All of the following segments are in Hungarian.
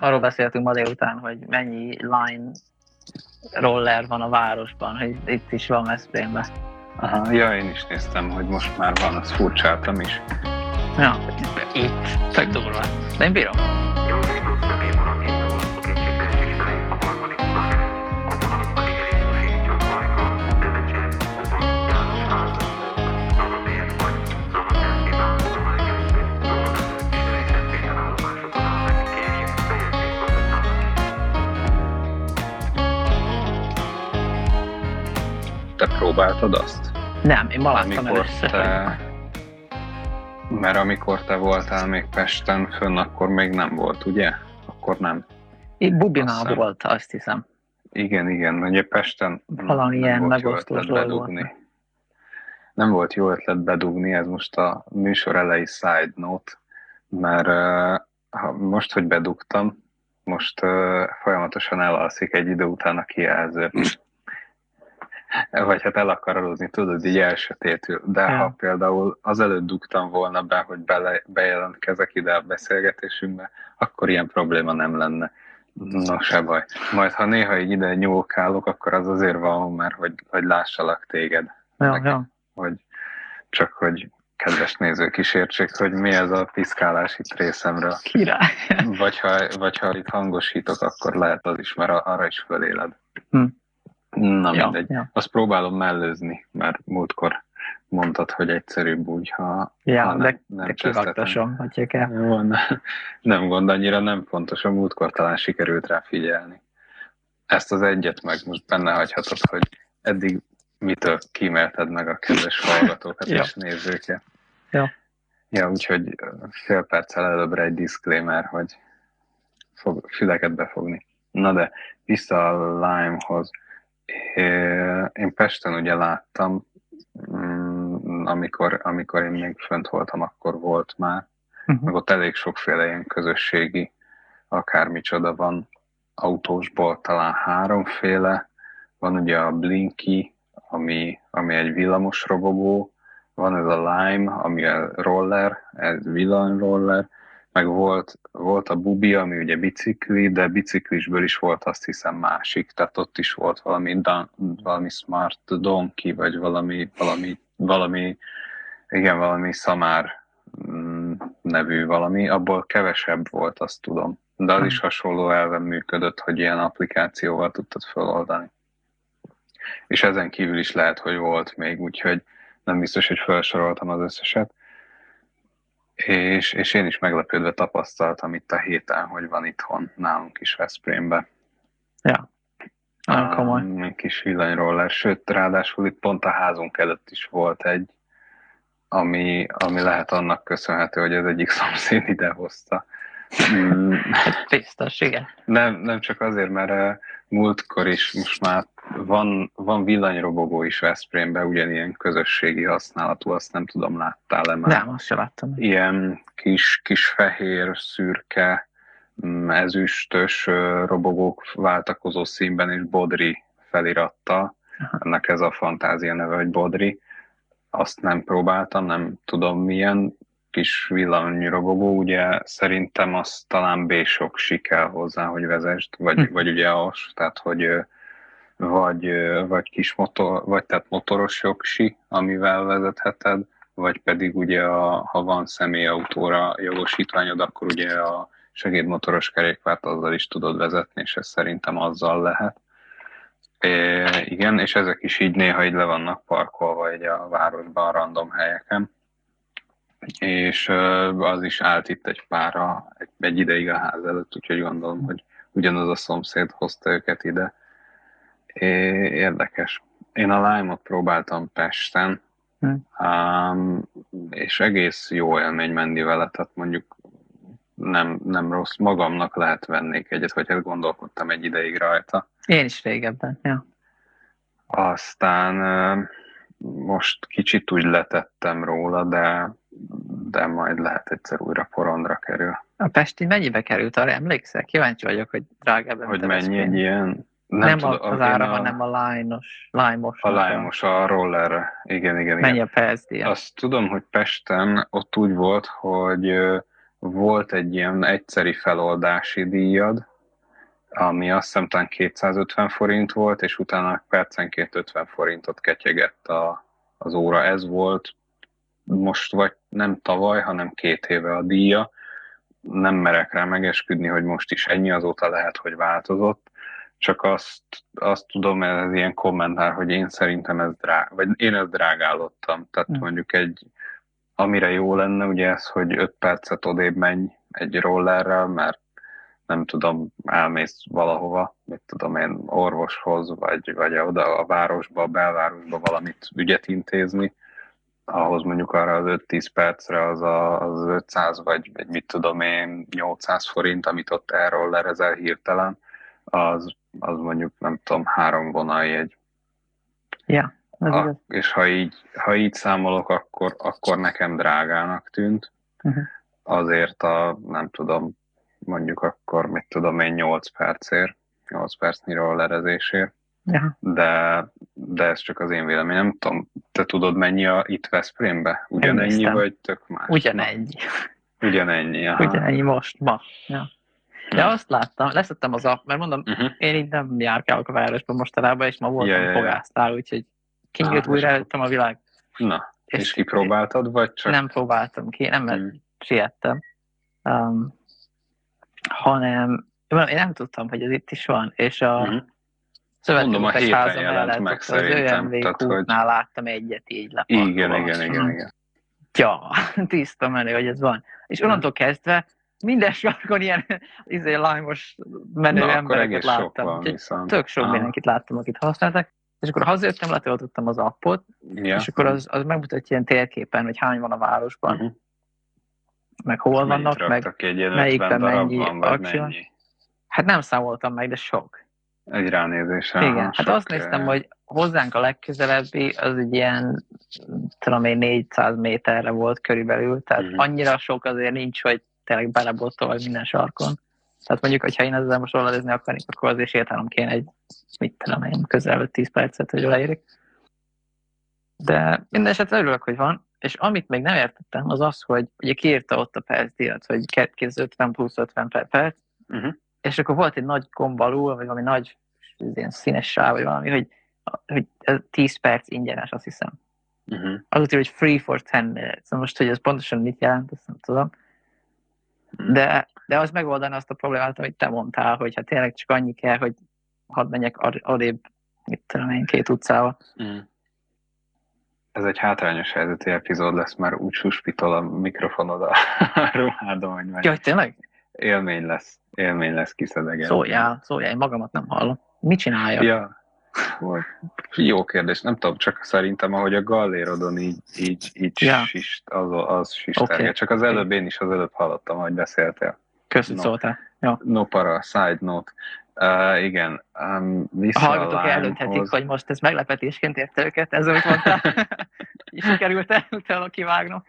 arról beszéltünk ma délután, hogy mennyi line roller van a városban, hogy itt is van Veszprémben. Aha, ja, én is néztem, hogy most már van, azt furcsáltam is. Ja, itt, tök durva. De én bírom. Próbáltad azt? Nem, én ma láttam Amikor először. te... Mert amikor te voltál még Pesten fönn, akkor még nem volt, ugye? Akkor nem. Azt Bubinál hiszem. volt, azt hiszem. Igen, igen, ugye Pesten Valamilyen volt jó megosztós dolog. Nem volt jó ötlet bedugni, ez most a műsor elejé side note, mert ha most, hogy bedugtam, most uh, folyamatosan elalszik egy idő után a kijelző. Vagy hát el akar aludni, tudod, így elsötétül. De Ja. ha például azelőtt dugtam volna be, hogy bele, bejelentkezek ide a beszélgetésünkbe, akkor ilyen probléma nem lenne. No, se baj. Majd ha néha így ide nyúlkálok, akkor az azért van, mert hogy, hogy lássalak téged. Ja, Meg- ja. Hogy csak hogy kedves nézők is értsék, hogy mi ez a piszkálás itt részemről. Király. Vagy ha, vagy ha itt hangosítok, akkor lehet az is, mert arra is föléled. Hm. Na ja, mindegy. ja. Azt próbálom mellőzni, mert múltkor mondtad, hogy egyszerűbb úgy, ha, Ja, ha de, nem de kivagtasom, hogyha kell. Jó, ne- nem gond, annyira nem fontos. A múltkor talán sikerült rá figyelni. Ezt az egyet meg most benne hagyhatod, hogy eddig mitől kímélted meg a kedves hallgatókat Ja. és nézőket. Ja. Ja, úgyhogy fél perccel előbbre egy disclaimer, hogy fog, füleket befogni. Na de, vissza a Lime-hoz. Én Pesten ugye láttam, mm, amikor, amikor én még fönt voltam, akkor volt már, Mhm. meg ott elég sokféle ilyen közösségi akármicsoda van. Autósból talán háromféle, van ugye a Blinky, ami, ami egy villamos robogó, van ez a Lime, ami a roller, ez villanyroller, meg volt, volt a Bubi, ami ugye bicikli, de biciklisből is volt azt hiszem másik, tehát ott is volt valami, dan, valami Smart Donkey, vagy valami, valami, valami igen, valami szamár mm, nevű valami, abból kevesebb volt, azt tudom. De az is hasonló elven működött, hogy ilyen applikációval tudtad feloldani. És ezen kívül is lehet, hogy volt még, úgyhogy nem biztos, hogy felsoroltam az összeset. És, és én is meglepődve tapasztaltam itt a héten, hogy van itthon nálunk is Veszprémbe. Ja. Á, komoly. Egy kis villanyroller, sőt, ráadásul itt pont a házunk előtt is volt egy, ami, ami lehet annak köszönhető, hogy az egyik szomszéd ide hozta. Mm, Biztos, igen. Nem, nem csak azért, mert uh, múltkor is most már van, van villanyrobogó is Veszprémben, ugyanilyen közösségi használatú, azt nem tudom, láttál-e már? Nem, azt se láttam. ilyen kis, kis fehér, szürke, ezüstös robogók váltakozó színben és Bodri felirattal. Aha. Ennek ez a fantázia neve, hogy Bodri. Azt nem próbáltam, nem tudom milyen kis villanyrobogó, ugye szerintem az talán B-sok kell hozzá, hogy vezest, vagy, Hm. vagy ugye az, tehát hogy vagy, vagy kis motor, vagy tehát motoros jogsi, amivel vezetheted, vagy pedig ugye, a, ha van személyautóra jogosítványod, akkor ugye a segédmotoros kerékpárt azzal is tudod vezetni, és ez szerintem azzal lehet. É, igen, és ezek is így néha így le vannak parkolva így a városban, random helyeken. És az is állt itt egy pára egy, egy ideig a ház előtt, úgyhogy gondolom, hogy ugyanaz a szomszéd hozta őket ide. Érdekes. Én a Lime-ot próbáltam Pesten, Hm. um, és egész jó élmény menni vele, tehát mondjuk nem, nem rossz. Magamnak lehet vennék egyet, vagy hát gondolkodtam egy ideig rajta. Én is régebben, ja. Aztán most kicsit úgy letettem róla, de, de majd lehet egyszer újra porondra kerül. A Pesti mennyibe került, arra emlékszel? Kíváncsi vagyok, hogy drágább Hogy mennyi egy ilyen... Nem, tudom, a, az ára, a, hanem a line-os, lime-os. A Lime-os, a rollerre. Igen, igen, igen. Mennyi a PSD? Azt tudom, hogy Pesten ott úgy volt, hogy volt egy ilyen egyszeri feloldási díjad, ami azt hiszem talán 250 forint volt, és utána percenként 50 forintot ketyegett a, az óra. Ez volt most vagy nem tavaly, hanem két éve a díja. Nem merek rá megesküdni, hogy most is ennyi, azóta lehet, hogy változott. Csak azt, azt tudom, ez ilyen kommentár, hogy én szerintem ez drág, vagy én ezt drágálottam. Tehát mm. mondjuk egy, amire jó lenne, ugye ez, hogy 5 percet odébb menj egy rollerrel, mert nem tudom, elmész valahova, mit tudom én, orvoshoz, vagy, vagy oda a városba, a belvárosba valamit ügyet intézni, ahhoz mondjuk arra az 5-10 percre az, a, az 500 vagy, vagy mit tudom én, 800 forint, amit ott elrollerezel hirtelen, az, az mondjuk nem tudom, három vonaljegy. Ja, a, és ha így, ha így számolok, akkor, akkor nekem drágának tűnt. Uh-huh. Azért a, nem tudom, mondjuk akkor, mit tudom én, 8 percért, 8 percnyi rollerezésért. Ja. De, de ez csak az én véleményem. Nem tudom, te tudod mennyi a itt Veszprémbe? Ugyanennyi, vagy tök más? Ugyanennyi. Ugyanennyi, aha. Ugyanennyi most, ma. Ja. De azt láttam, leszettem az app, mert mondom, uh-huh. én így nem járkálok a városban mostanában, és ma voltam ja, ja, fogásztál, úgyhogy kinyílt újra előttem a világ. Na, és, és kipróbáltad, vagy csak? Nem próbáltam ki, nem, mert hmm. siettem. Um, hanem én nem tudtam, hogy ez itt is van, és a uh-huh. szövetkezetes házam mellett meg az ÖMV kútnál hogy... láttam egyet így leparkolva. Igen, igen, igen, igen. Ja, tiszta menő, hogy ez van. És onnantól kezdve minden sarkon ilyen izé, lájmos menő Na, embereket láttam. Van, viszont. Tök sok Aha. mindenkit láttam, akit használtak. És akkor hazajöttem, letöltöttem az appot, ja. és akkor az, az megmutatja ilyen térképen, hogy hány van a városban. Uh-huh meg hol vannak, meg melyikben mennyi akció. Hát nem számoltam meg, de sok. Egy ránézésre. Igen, hát azt néztem, hogy hozzánk a legközelebbi az egy ilyen, tudom én, 400 méterre volt körülbelül, tehát mm-hmm. annyira sok azért nincs, hogy tényleg belebottol minden sarkon. Tehát mondjuk, hogyha én ezzel most rollerezni akarnék, akkor azért sétálnom kéne egy, mit tudom én, közel 10 percet, hogy leérik. De minden esetre örülök, hogy van, és amit még nem értettem, az az, hogy ugye kiírta ott a percdíjat, hogy 250 plusz 50 per perc, uh-huh. és akkor volt egy nagy gomb alul, vagy valami nagy ilyen színes sáv, vagy valami, hogy, hogy 10 perc ingyenes, azt hiszem. Uh-huh. Az hogy free for 10 minutes. Most, hogy ez pontosan mit jelent, azt nem tudom. De, de az megoldani azt a problémát, amit te mondtál, hogy ha tényleg csak annyi kell, hogy hadd menjek odébb, mit tudom én, két utcával. Uh-huh ez egy hátrányos helyzeti epizód lesz, már úgy suspitol a mikrofonod a ruhádon, hogy meg. Jaj, tényleg? Élmény lesz, élmény lesz kiszedegen. Szóljál, szóljál, én magamat nem hallom. Mit csináljak? Ja, jó kérdés, nem tudom, csak szerintem, ahogy a gallérodon így, így, így ja. sist, az, az sisterge. Okay. Csak az előbb én is az előbb hallottam, ahogy beszéltél. Köszönöm, no, szóltál. Ja. No para, side note. Uh, igen, um, vissza a hallgatók eldönthetik, hogy most ez meglepetésként érte őket, ez amit mondtál. És sikerült el, a kivágnom.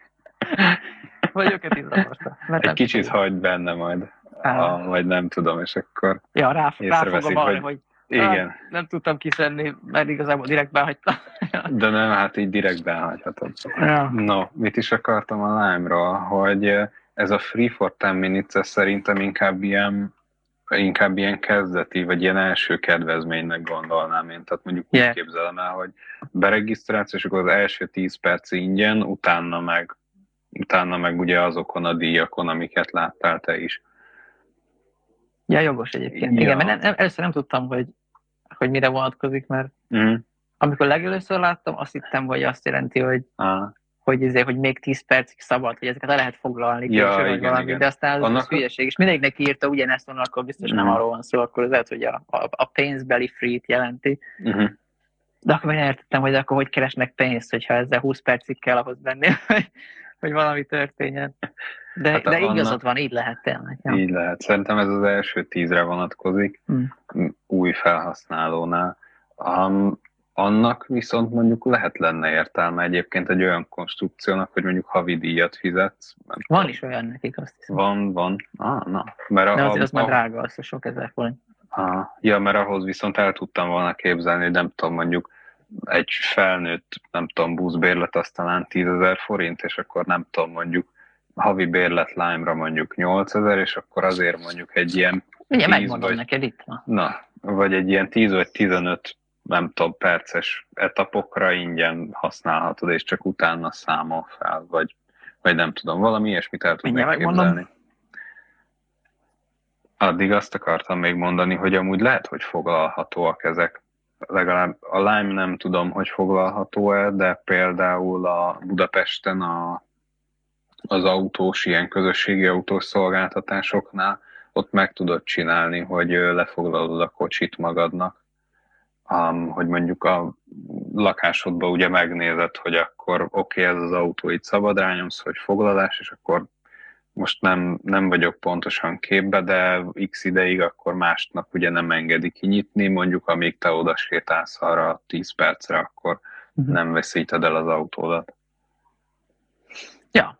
Vagy őket is zavarta. Egy kicsit hagyd benne majd, uh, vagy nem tudom, és akkor Ja, rá, ráfogom arra, hogy, hogy igen. Ah, nem tudtam kiszedni, mert igazából direkt behagytam. De nem, hát így direkt behagyhatod. Ja. No, mit is akartam a Lime-ról, hogy ez a Free for 10 Minutes szerintem inkább ilyen inkább ilyen kezdeti, vagy ilyen első kedvezménynek gondolnám én. Tehát mondjuk yeah. úgy képzelem el, hogy beregisztrálsz, és akkor az első 10 perc ingyen, utána meg, utána meg ugye azokon a díjakon, amiket láttál te is. Ja, jogos egyébként. Ja. Igen, mert nem, nem, először nem tudtam, hogy, hogy mire vonatkozik, mert mm. amikor legelőször láttam, azt hittem, hogy azt jelenti, hogy ah hogy, izé, hogy még 10 percig szabad, hogy ezeket le lehet foglalni, ja, később, igen, valami, igen. de aztán az, az hülyeség, és mindegyiknek írta ugyanezt van, akkor biztos nem arról van szó, akkor az lehet, hogy a, a, a pénzbeli free-t jelenti. Uh-huh. De akkor nem értettem, hogy akkor hogy keresnek pénzt, hogyha ezzel 20 percig kell ahhoz benni, hogy, hogy valami történjen. De, hát de igazad annak, van, így lehet tényleg. Ja. Így lehet. Szerintem ez az első tízre vonatkozik, mm. új felhasználónál. Um, annak viszont mondjuk lehet lenne értelme egyébként egy olyan konstrukciónak, hogy mondjuk havi díjat fizetsz. van tudom. is olyan nekik, azt hiszem. Van, van. Ah, na. Mert a, De azért az a, már drága, az a sok ezer forint. Ah, ja, mert ahhoz viszont el tudtam volna képzelni, hogy nem tudom, mondjuk egy felnőtt, nem tudom, buszbérlet az talán 10 ezer forint, és akkor nem tudom, mondjuk havi bérlet Lime-ra mondjuk 8000, és akkor azért mondjuk egy ilyen Ugye megmondom vagy, neked itt van. Na, vagy egy ilyen 10 vagy 15 nem tudom, perces etapokra ingyen használhatod, és csak utána számol fel, vagy, vagy nem tudom, valami ilyesmit el tudnék képzelni. Addig azt akartam még mondani, hogy amúgy lehet, hogy foglalhatóak ezek. Legalább a Lime nem tudom, hogy foglalható-e, de például a Budapesten a, az autós, ilyen közösségi autós szolgáltatásoknál ott meg tudod csinálni, hogy lefoglalod a kocsit magadnak, um, hogy mondjuk a lakásodban ugye megnézed, hogy akkor oké, okay, ez az autó itt szabad, rányomsz, hogy foglalás, és akkor most nem, nem vagyok pontosan képbe, de x ideig akkor másnap ugye nem engedi kinyitni, mondjuk amíg te oda sétálsz arra 10 percre, akkor uh-huh. nem veszíted el az autódat. Ja.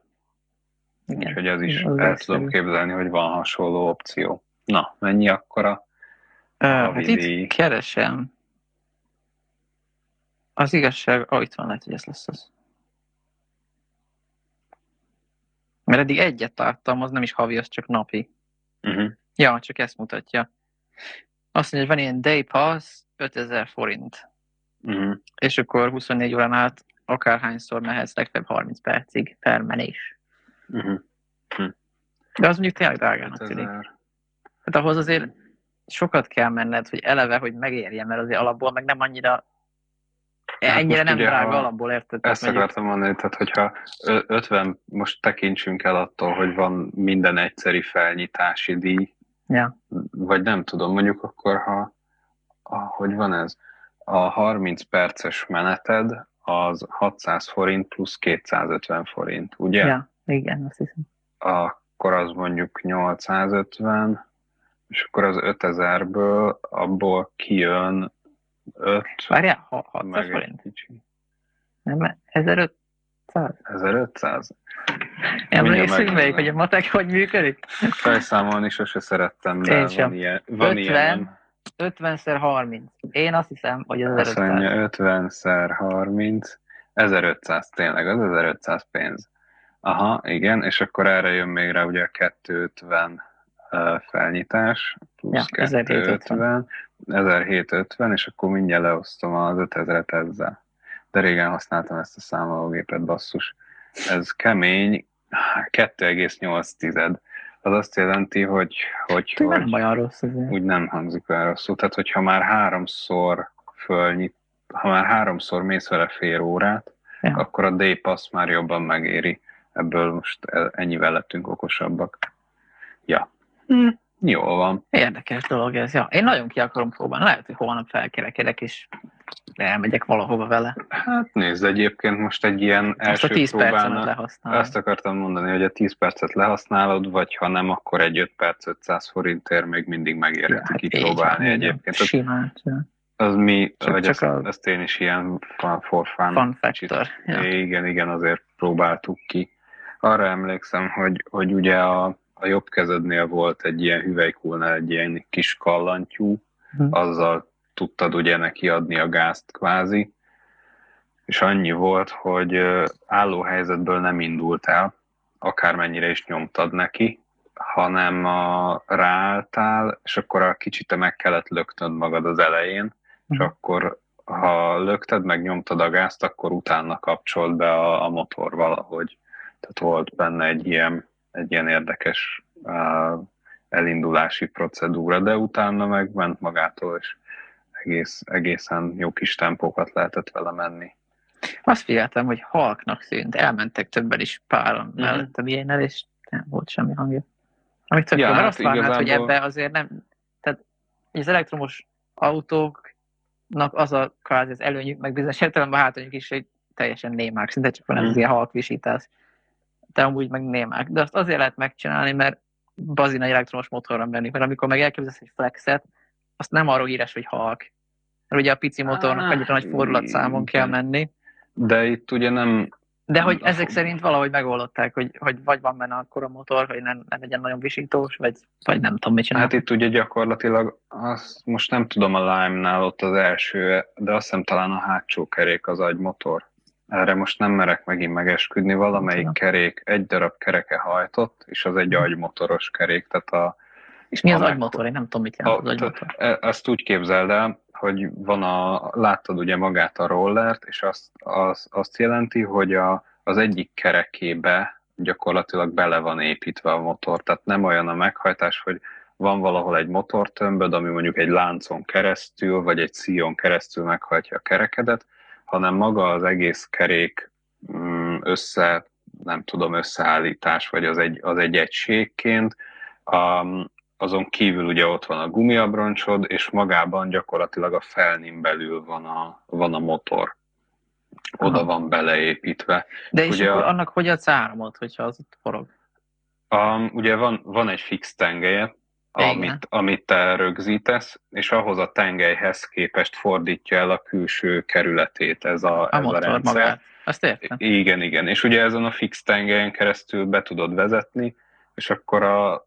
Igen. Úgyhogy ez is az el tudom képzelni, hogy van hasonló opció. Na, mennyi akkor a, a uh, hát itt keresem. Az igazság, oh, itt van, lehet, hogy ez lesz az. Mert eddig egyet tartom, az nem is havi, az csak napi. Uh-huh. Ja, csak ezt mutatja. Azt mondja, hogy van ilyen day pass, 5000 forint. Uh-huh. És akkor 24 órán át akárhányszor mehetsz, legfeljebb 30 percig per menés. Uh-huh. Uh-huh. De az mondjuk tényleg drágának tűnik. Hát ahhoz azért sokat kell menned, hogy eleve, hogy megérjen, mert azért alapból meg nem annyira Hát Ennyire nem drága alapból, érted? Ezt mondjuk... akartam mondani, tehát hogyha 50, most tekintsünk el attól, hogy van minden egyszeri felnyitási díj, ja. vagy nem tudom, mondjuk akkor, ha, ha hogy van ez, a 30 perces meneted az 600 forint plusz 250 forint, ugye? Ja, igen, azt hiszem. Akkor az mondjuk 850, és akkor az 5000-ből abból kijön 5. Várjál, 600 forint? Kicsi. Nem, 1500? 1500? Emlékszünk még, hogy a matek hogy működik? Fejszámolni sose szerettem, de Én sem. van ilyen. Van 50, ilyen 50 30. Én azt hiszem, hogy az 1500. Azt mondja 50 30. 1500 tényleg, az 1500 pénz. Aha, igen, és akkor erre jön még rá ugye a 250 felnyitás, plusz ja, 250, 1750, és akkor mindjárt leosztom az 5000-et ezzel. De régen használtam ezt a számológépet, basszus. Ez kemény, 2,8 az azt jelenti, hogy, hogy, hogy nem olyan rossz azért. úgy nem hangzik olyan rosszul. Tehát, hogyha már háromszor fölnyit, ha már háromszor mész vele fél órát, ja. akkor a day pass már jobban megéri. Ebből most ennyivel lettünk okosabbak. Ja. Hm. Jó van. Érdekes dolog ez. Ja. Én nagyon ki akarom próbálni. Lehet, hogy holnap felkerekedek, és elmegyek valahova vele. Hát nézd, egyébként most egy ilyen első a 10 próbálna, lehasználod. Ezt akartam mondani, hogy a 10 percet lehasználod, vagy ha nem, akkor egy 5 perc 500 forintért még mindig megérheti ja, hát kipróbálni van, egyébként. Simán. Az mi, csak, vagy csak ezt, a... ezt, én is ilyen for fun. Fun factor. Ja. Igen, igen, azért próbáltuk ki. Arra emlékszem, hogy, hogy ugye a a jobb kezednél volt egy ilyen hüvelykúlnál egy ilyen kis kallantyú, hm. azzal tudtad ugye neki adni a gázt kvázi, és annyi volt, hogy álló helyzetből nem indult el, akármennyire is nyomtad neki, hanem a, ráálltál, és akkor a kicsit meg kellett löknöd magad az elején, és hm. akkor ha lökted, meg nyomtad a gázt, akkor utána kapcsolt be a, a motor valahogy. Tehát volt benne egy ilyen egy ilyen érdekes elindulási procedúra, de utána meg ment magától, és egész, egészen jó kis tempókat lehetett vele menni. Azt figyeltem, hogy halknak szűnt, elmentek többen is páran mm-hmm. mellettem ilyennel, és nem volt semmi hangja. Amit tök ja, jó, hát azt igazából... hogy ebbe azért nem, tehát az elektromos autóknak az a kvázi az előnyük, meg bizonyos értelemben a hátrányuk is, hogy teljesen némák, szinte csak van ez mm. az ilyen halkvisítás de amúgy meg némák. De azt azért lehet megcsinálni, mert bazin egy elektromos motorra menni, mert amikor meg elképzelsz egy flexet, azt nem arról híres, hogy halk. Mert ugye a pici motornak ah, egyre nagy fordulatszámon kell menni. De itt ugye nem... De hogy ezek szerint valahogy megoldották, hogy, hogy vagy van benne akkor a motor, hogy nem, nem legyen nagyon visítós, vagy, vagy nem tudom, mit csinál. Hát itt ugye gyakorlatilag, azt most nem tudom a Lime-nál ott az első, de azt hiszem talán a hátsó kerék az agymotor erre most nem merek megint megesküdni, valamelyik kerék egy darab kereke hajtott, és az egy agymotoros kerék, tehát a... És mi az agymotor? Én nem tudom, mit jelent az agymotor. E- ezt úgy képzeld el, hogy van a, láttad ugye magát a rollert, és azt, az, azt jelenti, hogy a, az egyik kerekébe gyakorlatilag bele van építve a motor, tehát nem olyan a meghajtás, hogy van valahol egy motortömböd, ami mondjuk egy láncon keresztül, vagy egy szíjon keresztül meghajtja a kerekedet, hanem maga az egész kerék mm, össze, nem tudom, összeállítás, vagy az egy, az egy egységként, um, azon kívül ugye ott van a gumiabroncsod, és magában gyakorlatilag a felnin belül van a, van a motor. Oda Aha. van beleépítve. De és ugye akkor a, annak hogy adsz áramot, hogyha az ott forog? Um, ugye van, van egy fix tengelye, amit, amit te rögzítesz, és ahhoz a tengelyhez képest fordítja el a külső kerületét ez a, a, ez a rendszer. Magát. Azt értem. Igen, igen. És ugye ezen a fix tengelyen keresztül be tudod vezetni, és akkor a,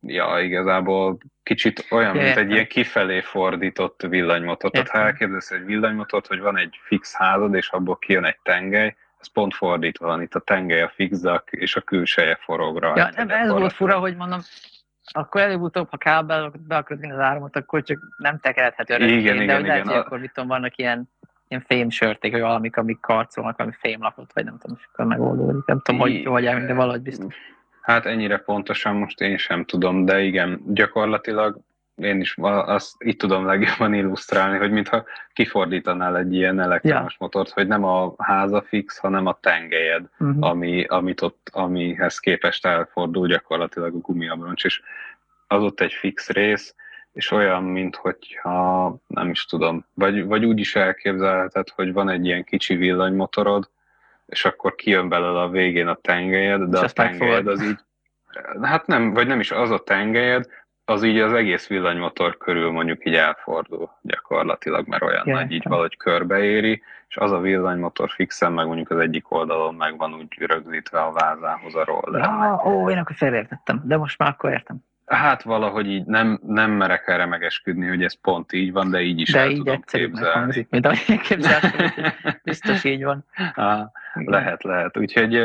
ja, igazából kicsit olyan, mint egy ilyen kifelé fordított villanymotor. Tehát ha elképzelsz egy villanymotort, hogy van egy fix házad, és abból kijön egy tengely, ez pont fordítva van, itt a tengely a fix, és a külseje forog rajta. Ja, nem, ez volt fura, hogy mondom, akkor előbb-utóbb, ha kábel, be akarod vinni az áramot, akkor csak nem tekerhethet örökké, igen, de igen, lehet, igen. hogy akkor mit tudom, vannak ilyen, ilyen fémsörték, vagy valamik, amik karcolnak, ami fémlapot, vagy nem tudom, és akkor megoldódik. Nem tudom, hogy, hogy de valahogy biztos. Hát ennyire pontosan most én sem tudom, de igen, gyakorlatilag én is azt így tudom legjobban illusztrálni, hogy mintha kifordítanál egy ilyen elektromos ja. motort, hogy nem a háza fix, hanem a tengelyed, uh-huh. ami, amit ott, amihez képest elfordul gyakorlatilag a gumiabroncs, és az ott egy fix rész, és olyan, mint hogyha nem is tudom, vagy, vagy úgy is elképzelheted, hogy van egy ilyen kicsi villanymotorod, és akkor kijön belőle a végén a tengelyed, de és a tengelyed az így, hát nem, vagy nem is az a tengelyed, az így az egész villanymotor körül mondjuk így elfordul gyakorlatilag, mert olyan ja, nagy, így valahogy körbeéri, és az a villanymotor fixen, meg mondjuk az egyik oldalon meg van úgy rögzítve a vázához a roller. Ja, ó, én akkor félreértettem, de most már akkor értem. Hát valahogy így nem, nem merek erre megesküdni, hogy ez pont így van, de így is de el így tudom képzelni. Hangzik, mint ahogy képzeltem, biztos így van. Ah, lehet, lehet. Úgyhogy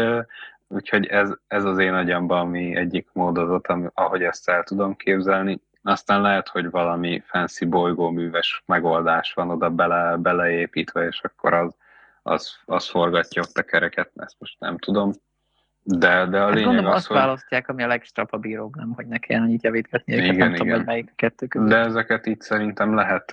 Úgyhogy ez, ez az én agyamban ami egyik módozat, ami, ahogy ezt el tudom képzelni. Aztán lehet, hogy valami fancy bolygóműves megoldás van oda bele, beleépítve, és akkor az, az, az forgatja ott a kereket, ezt most nem tudom. De, de a hát lényeg gondolom, az, azt hogy... választják, ami a legstrapabíróbb, nem, hogy ne kelljen annyit javítgatni őket, igen, nem igen. tudom, hogy melyik a kettő között. De ezeket itt szerintem lehet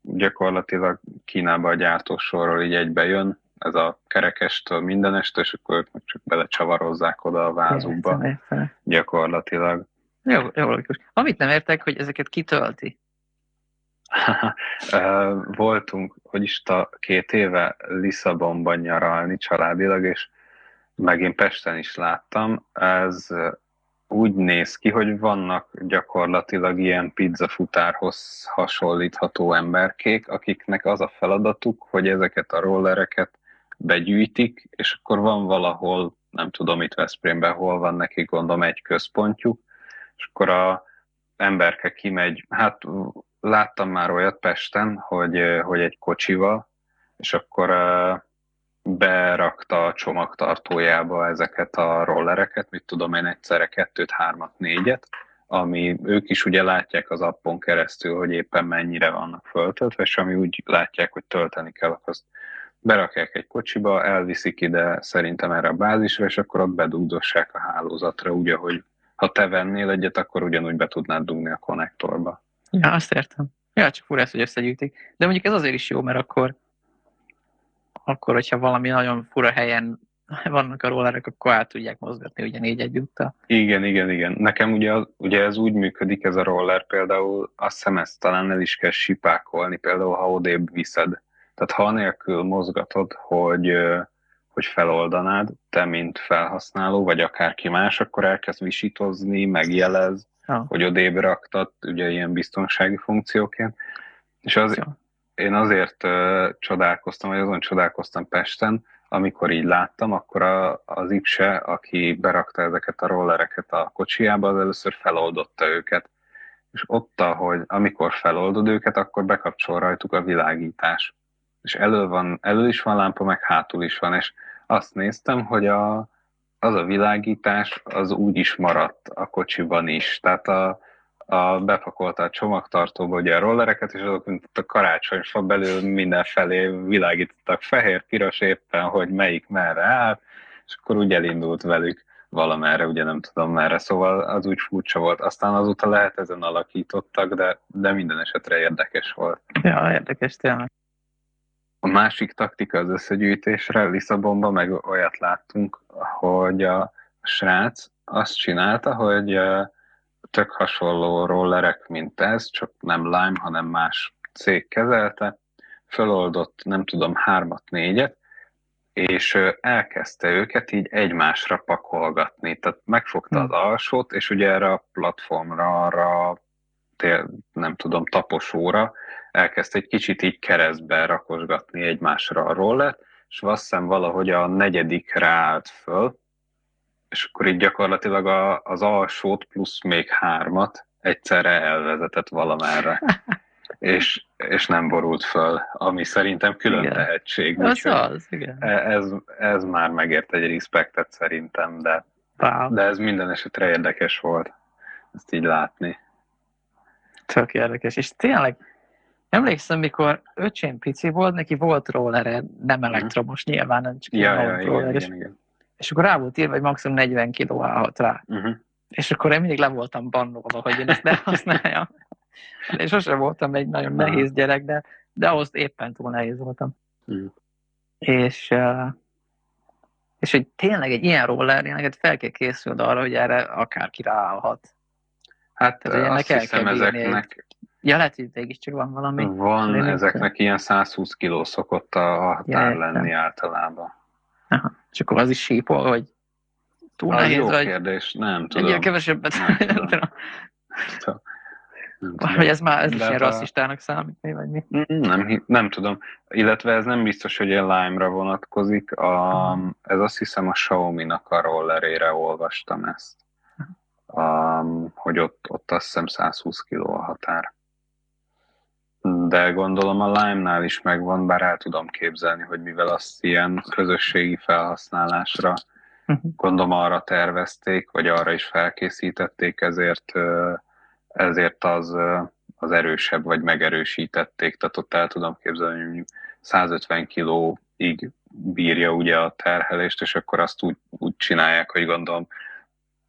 gyakorlatilag Kínába a gyártósorról így egybe jön, ez a kerekestől mindenestől, és akkor ők meg csak belecsavarozzák oda a vázukba értem, gyakorlatilag. Jó, jó logikus. Amit nem értek, hogy ezeket kitölti. Voltunk, hogy is a két éve Lisszabonban nyaralni családilag, és megint Pesten is láttam. Ez úgy néz ki, hogy vannak gyakorlatilag ilyen pizzafutárhoz hasonlítható emberkék, akiknek az a feladatuk, hogy ezeket a rollereket begyűjtik, és akkor van valahol, nem tudom itt Veszprémben, hol van neki gondolom egy központjuk, és akkor a emberke kimegy, hát láttam már olyat Pesten, hogy, hogy egy kocsival, és akkor berakta a csomagtartójába ezeket a rollereket, mit tudom én, egyszerre kettőt, hármat, négyet, ami ők is ugye látják az appon keresztül, hogy éppen mennyire vannak föltöltve, és ami úgy látják, hogy tölteni kell, azt berakják egy kocsiba, elviszik ide szerintem erre a bázisra, és akkor ott bedugdossák a hálózatra, úgy, ahogy ha te vennél egyet, akkor ugyanúgy be tudnád dugni a konnektorba. Ja, azt értem. Ja, csak fura hogy összegyűjtik. De mondjuk ez azért is jó, mert akkor, akkor hogyha valami nagyon fura helyen vannak a rollerek, akkor át tudják mozgatni ugye négy egyúttal. Igen, igen, igen. Nekem ugye, ugye ez úgy működik ez a roller például, azt hiszem ezt talán el is kell sipákolni, például ha odébb viszed tehát ha anélkül mozgatod, hogy, hogy feloldanád, te mint felhasználó, vagy akárki más, akkor elkezd visítozni, megjelez, ja. hogy odébb raktad, ugye ilyen biztonsági funkcióként. És az, ja. én azért uh, csodálkoztam, vagy azon csodálkoztam Pesten, amikor így láttam, akkor a, az Ipse, aki berakta ezeket a rollereket a kocsiába, az először feloldotta őket. És ott, ahogy amikor feloldod őket, akkor bekapcsol rajtuk a világítás és elő, van, elő is van lámpa, meg hátul is van, és azt néztem, hogy a, az a világítás az úgy is maradt a kocsiban is. Tehát a, a bepakolta a csomagtartóba ugye a rollereket, és azok, mint a karácsonyfa belül mindenfelé világítottak fehér, piros éppen, hogy melyik merre áll, és akkor úgy elindult velük valamerre, ugye nem tudom merre, szóval az úgy furcsa volt. Aztán azóta lehet ezen alakítottak, de, de minden esetre érdekes volt. Ja, érdekes tényleg. A másik taktika az összegyűjtésre, Lisszabonban meg olyat láttunk, hogy a srác azt csinálta, hogy tök hasonló rollerek, mint ez, csak nem Lime, hanem más cég kezelte, föloldott, nem tudom, hármat, négyet, és elkezdte őket így egymásra pakolgatni. Tehát megfogta az hm. alsót, és ugye erre a platformra, arra nem tudom, taposóra elkezdte egy kicsit így keresztbe rakosgatni egymásra a rollert, és hiszem valahogy a negyedik ráállt föl, és akkor így gyakorlatilag a, az alsót plusz még hármat egyszerre elvezetett valamerre. és, és nem borult föl, ami szerintem külön igen. tehetség. Az az, igen. E, ez, ez már megért egy respektet szerintem, de, wow. de ez minden esetre érdekes volt ezt így látni. Tök érdekes, és tényleg emlékszem, mikor öcsém pici volt, neki volt rollere, nem mhm. elektromos mm. nyilván, nem csak ja, ja, igen, roller, igen, igen. és akkor rá volt írva, hogy maximum 40 kiló állhat rá. Uh-huh. És akkor én mindig le voltam bannolva, hogy én ezt ne használjam. Én sosem voltam egy nagyon nehéz gyerek, de, de ahhoz éppen túl nehéz voltam. Mm. És, és hogy tényleg egy ilyen roller, neked fel kell készülned arra, hogy erre akárki ráállhat. Hát Tehát, azt hiszem ezeknek... Ja, lehet, hogy csak van valami. Van, ezeknek ilyen 120 kiló szokott a határ ja, lenni általában. Aha. És akkor az is sípol, hogy túl nehéz, jó vagy... kérdés, nem tudom. Egyébként kevesebbet. Nem tudom. Nem Vagy ez már ez is ilyen rasszistának számít, vagy mi? Nem, nem tudom. Illetve ez nem biztos, hogy a Lime-ra vonatkozik. A, ez azt hiszem a Xiaomi-nak a rollerére olvastam ezt. A, hogy ott, ott azt hiszem 120 kg a határ. De gondolom a Lime-nál is megvan, bár el tudom képzelni, hogy mivel azt ilyen közösségi felhasználásra mhm. gondolom arra tervezték, vagy arra is felkészítették, ezért ezért az, az erősebb, vagy megerősítették, tehát ott el tudom képzelni, hogy 150 kilóig bírja ugye a terhelést, és akkor azt úgy, úgy csinálják, hogy gondolom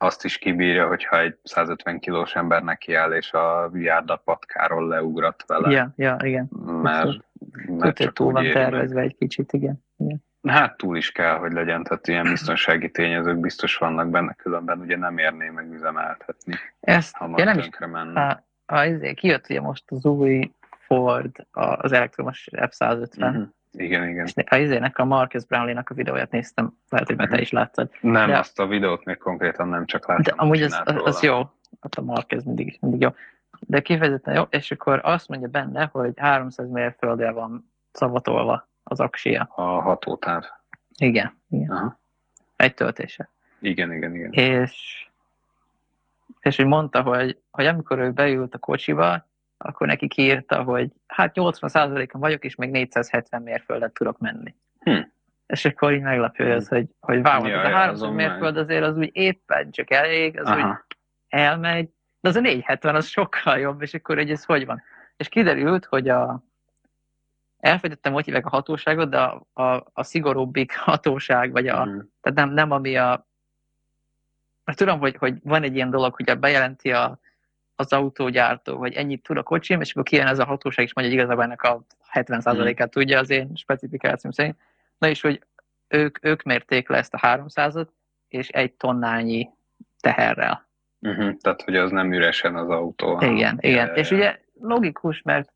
azt is kibírja, hogyha egy 150 kilós ember nekiáll, és a járda patkáról leugrat vele. Ja, ja, igen. Mert, mert csak túl van tervezve egy kicsit, igen. igen. Hát túl is kell, hogy legyen, tehát ilyen biztonsági tényezők biztos vannak benne, különben ugye nem érné meg üzemeltetni. Ezt ha én nem is, menne. A, a, izé, kijött ugye most az új Ford, az elektromos F-150, uh-huh. Igen, igen. És a izének, a Marcus Brownlee-nak a videóját néztem, lehet, hogy te mhm. is láttad. Nem, de, azt a videót még konkrétan nem csak láttam. De amúgy az, az, az jó, hát a Marcus mindig, mindig jó. De kifejezetten jó, és akkor azt mondja benne, hogy 300 mérföldel van szavatolva az aksia. A hatótáv. Igen, igen. Aha. Egy töltése. Igen, igen, igen. És, és hogy mondta, hogy, hogy amikor ő beült a kocsiba, akkor neki kiírta, hogy hát 80%-on vagyok, és még 470 mérföldet tudok menni. Hm. És akkor így meglepő az, hogy, hogy wow, ja, a 300 mérföld azért az úgy éppen csak elég, az Aha. úgy elmegy, de az a 470 az sokkal jobb, és akkor hogy ez hogy van. És kiderült, hogy a, elfejtettem, hogy hívják a hatóságot, de a, a, a szigorúbbik hatóság, vagy a, mm. tehát nem, nem ami a, mert tudom, hogy, hogy van egy ilyen dolog, hogy bejelenti a, az autógyártó, hogy ennyit tud a kocsim, és akkor kijön ez a hatóság, és mondja, hogy igazából ennek a 70%-át mm. tudja az én specifikációm szerint. Na és hogy ők, ők mérték le ezt a 300-at, és egy tonnányi teherrel. Uh-huh. Tehát, hogy az nem üresen az autó. Igen, igen. És ugye logikus, mert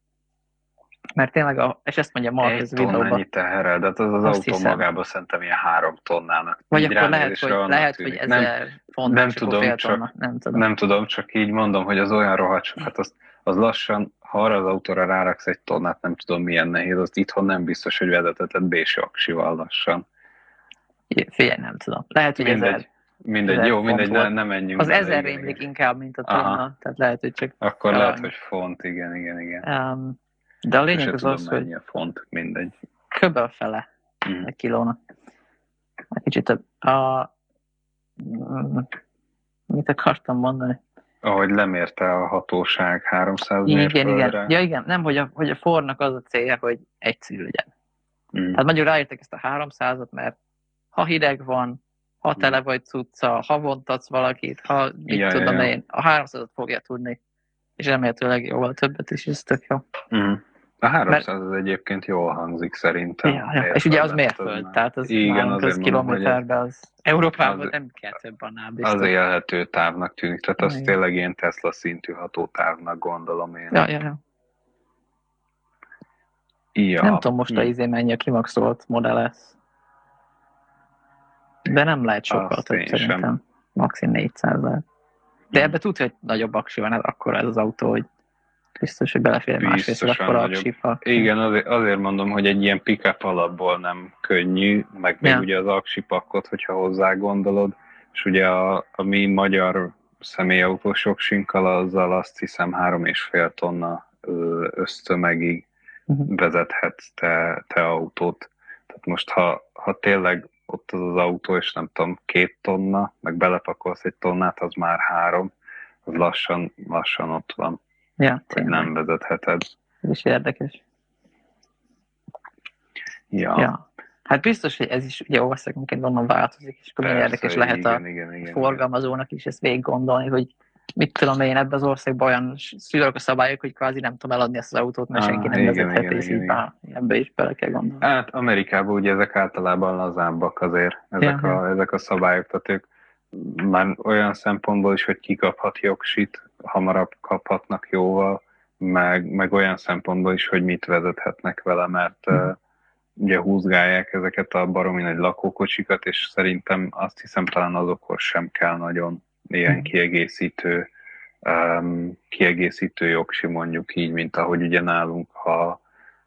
mert tényleg, a, és ezt mondja Mark ez videóban. Egy teherrel, de hát az az autó hiszem. magában szerintem ilyen három tonnának. Vagy akkor lehet, hogy, lehet, hogy ezer nem, font, nem tudom, csak, nem tudom. Nem tudom, csak így mondom, hogy az olyan rohadt hát az, az lassan, ha arra az autóra ráraksz egy tonnát, nem tudom milyen nehéz, azt itthon nem biztos, hogy vezetetett B-saksival lassan. Figyelj, nem tudom. Lehet, hogy mindegy, ezer, mindegy, jó, mindegy, ne, nem menjünk. Az ezer rémlik inkább, mint a tonna, Aha. tehát lehet, hogy csak... Akkor um, lehet, hogy font, igen, igen, igen. Um, De a lényeg az az, hogy... a font, mindegy. Köbben fele mm. egy kilónak. Egy kicsit több. A... Mit akartam mondani? Ahogy lemérte a hatóság 300 igen, mérföldre. Igen, ja igen, nem, hogy a, hogy a fornak az a célja, hogy egyszerű legyen. Mm. Tehát magyarul ráértek ezt a 300-at, mert ha hideg van, ha mm. tele vagy cucca, ha vontatsz valakit, ha mit ja, tudom ja, ja. én, a 300-at fogja tudni, és remélhetőleg jóval többet is, ez tök jó. Mm. A 300 Mert... az egyébként jól hangzik szerintem. Ja, ja. És ugye az mérföld, tehát az, Igen, az kilométerben, az Európában az, nem kell több annál biztos. Az élhető távnak tűnik, tehát az tényleg ilyen Tesla szintű hatótávnak gondolom én. Ja, ja, ja. Ja. Nem tudom most a izé mennyi a kimaxolt Model S. De nem lehet sokkal több szerintem. Sem. Maxim 400 lehet. De ebbe tudja, hogy nagyobb aksi van, ez akkor ez az autó, hogy biztos, hogy belefér másrészt akkor a aksifa. Igen, azért, azért mondom, hogy egy ilyen pick-up alapból nem könnyű, meg még ja. ugye az aksipakot, hogyha hozzá gondolod, és ugye a, a mi magyar személyautósok sinkkal, azzal azt hiszem három és fél tonna ösztömegig uh-huh. vezethetsz te, te autót. Tehát most, ha, ha tényleg ott az az autó, és nem tudom, két tonna, meg belepakolsz egy tonnát, az már három, az lassan, lassan ott van. Ja, hogy nem vezetheted. Ez is érdekes. Ja. ja. Hát biztos, hogy ez is ugye országonként onnan változik, és akkor Persze, érdekes igen, lehet a igen, igen, forgalmazónak is ezt végig gondolni, hogy mit tudom én, ebben az országban olyan szülők a szabályok, hogy kvázi nem tudom eladni ezt az autót, mert ah, senki nem vezetheti, és így ebbe is bele kell gondolni. Hát Amerikában ugye ezek általában lazábbak azért, ezek, ja, a, ezek a szabályok, tehát ők már olyan szempontból is, hogy kikaphat jogsit, hamarabb kaphatnak jóval, meg, meg olyan szempontból is, hogy mit vezethetnek vele, mert mm. uh, ugye húzgálják ezeket a baromi nagy lakókocsikat, és szerintem azt hiszem talán azokhoz sem kell nagyon ilyen kiegészítő um, kiegészítő jogsi mondjuk így, mint ahogy ugye nálunk, ha,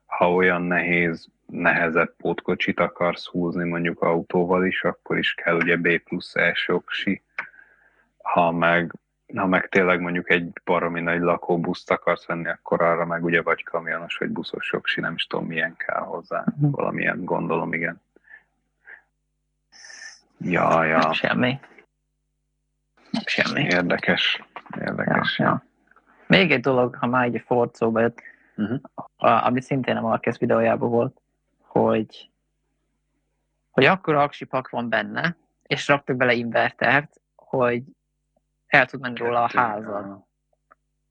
ha olyan nehéz, nehezebb pótkocsit akarsz húzni mondjuk autóval is, akkor is kell ugye B plusz S jogsi. Ha meg, ha meg tényleg mondjuk egy baromi nagy lakóbuszt akarsz venni, akkor arra meg ugye vagy kamionos, vagy buszos jogsi, nem is tudom milyen kell hozzá. Uh-huh. Valamilyen gondolom, igen. Ja, ja. Semmi. Semmi. Érdekes. Érdekes. Ja, ja. Még egy dolog, ha már egy Ford szóba jött, uh-huh. ami szintén a Marquez videójában volt, hogy, hogy akkor aksipak van benne, és raktak bele invertert, hogy el tud menni róla a házad.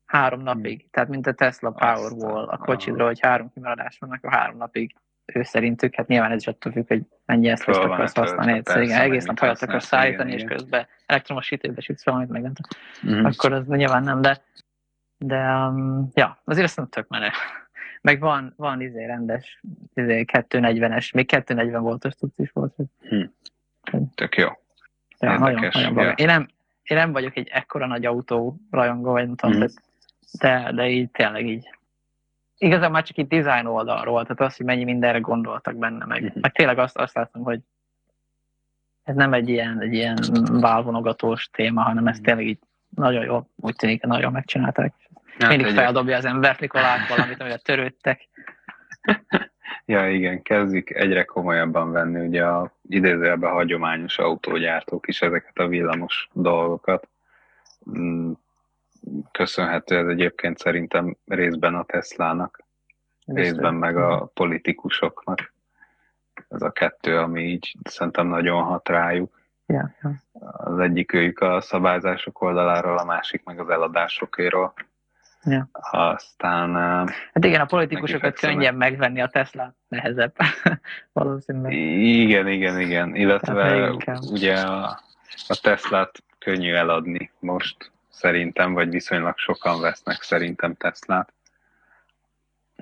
Három napig. Hmm. Tehát mint a Tesla Powerwall, a kocsidról, hogy három kimaradás vannak, a három napig ő szerintük, hát nyilván ez is attól függ, hogy mennyi ezt akarsz hát használni. Persze, igen, egész nap hajat akarsz szállítani, és közben elektromos hűtőbe sütsz valamit, meg nem mm. akkor az nyilván nem, de, de um, ja, azért azt nem tök menő. Meg van, van izé rendes, izé 240-es, még 240 voltos tudsz is volt. Hm. Tök jó. Ja, nagyon, nagyon ja. Én, nem, én nem vagyok egy ekkora nagy autó rajongó, vagy nem tudom, mm. de, de így tényleg így igazán már csak itt design oldalról, tehát az, hogy mennyi mindenre gondoltak benne, meg, mm-hmm. meg tényleg azt, azt látom, hogy ez nem egy ilyen, egy ilyen válvonogatós téma, hanem ez mhm. tényleg így nagyon jó, úgy tűnik, nagyon megcsinálták. Hát Mindig egy... feldobja az ember, mikor lát valamit, amivel törődtek. ja, igen, kezdik egyre komolyabban venni ugye a idézőjelben hagyományos autógyártók is ezeket a villamos dolgokat. Köszönhető ez egyébként szerintem részben a Teslának, részben meg a politikusoknak. Ez a kettő, ami így szerintem nagyon hat rájuk. Ja. Az egyik őjük a szabályzások oldaláról, a másik meg az eladásokéről. Ja. Aztán... Hát igen, a politikusokat könnyen megvenni, a Tesla nehezebb valószínűleg. Igen, igen, igen. Illetve ugye a, a Teslát könnyű eladni most szerintem, vagy viszonylag sokan vesznek szerintem Teslát.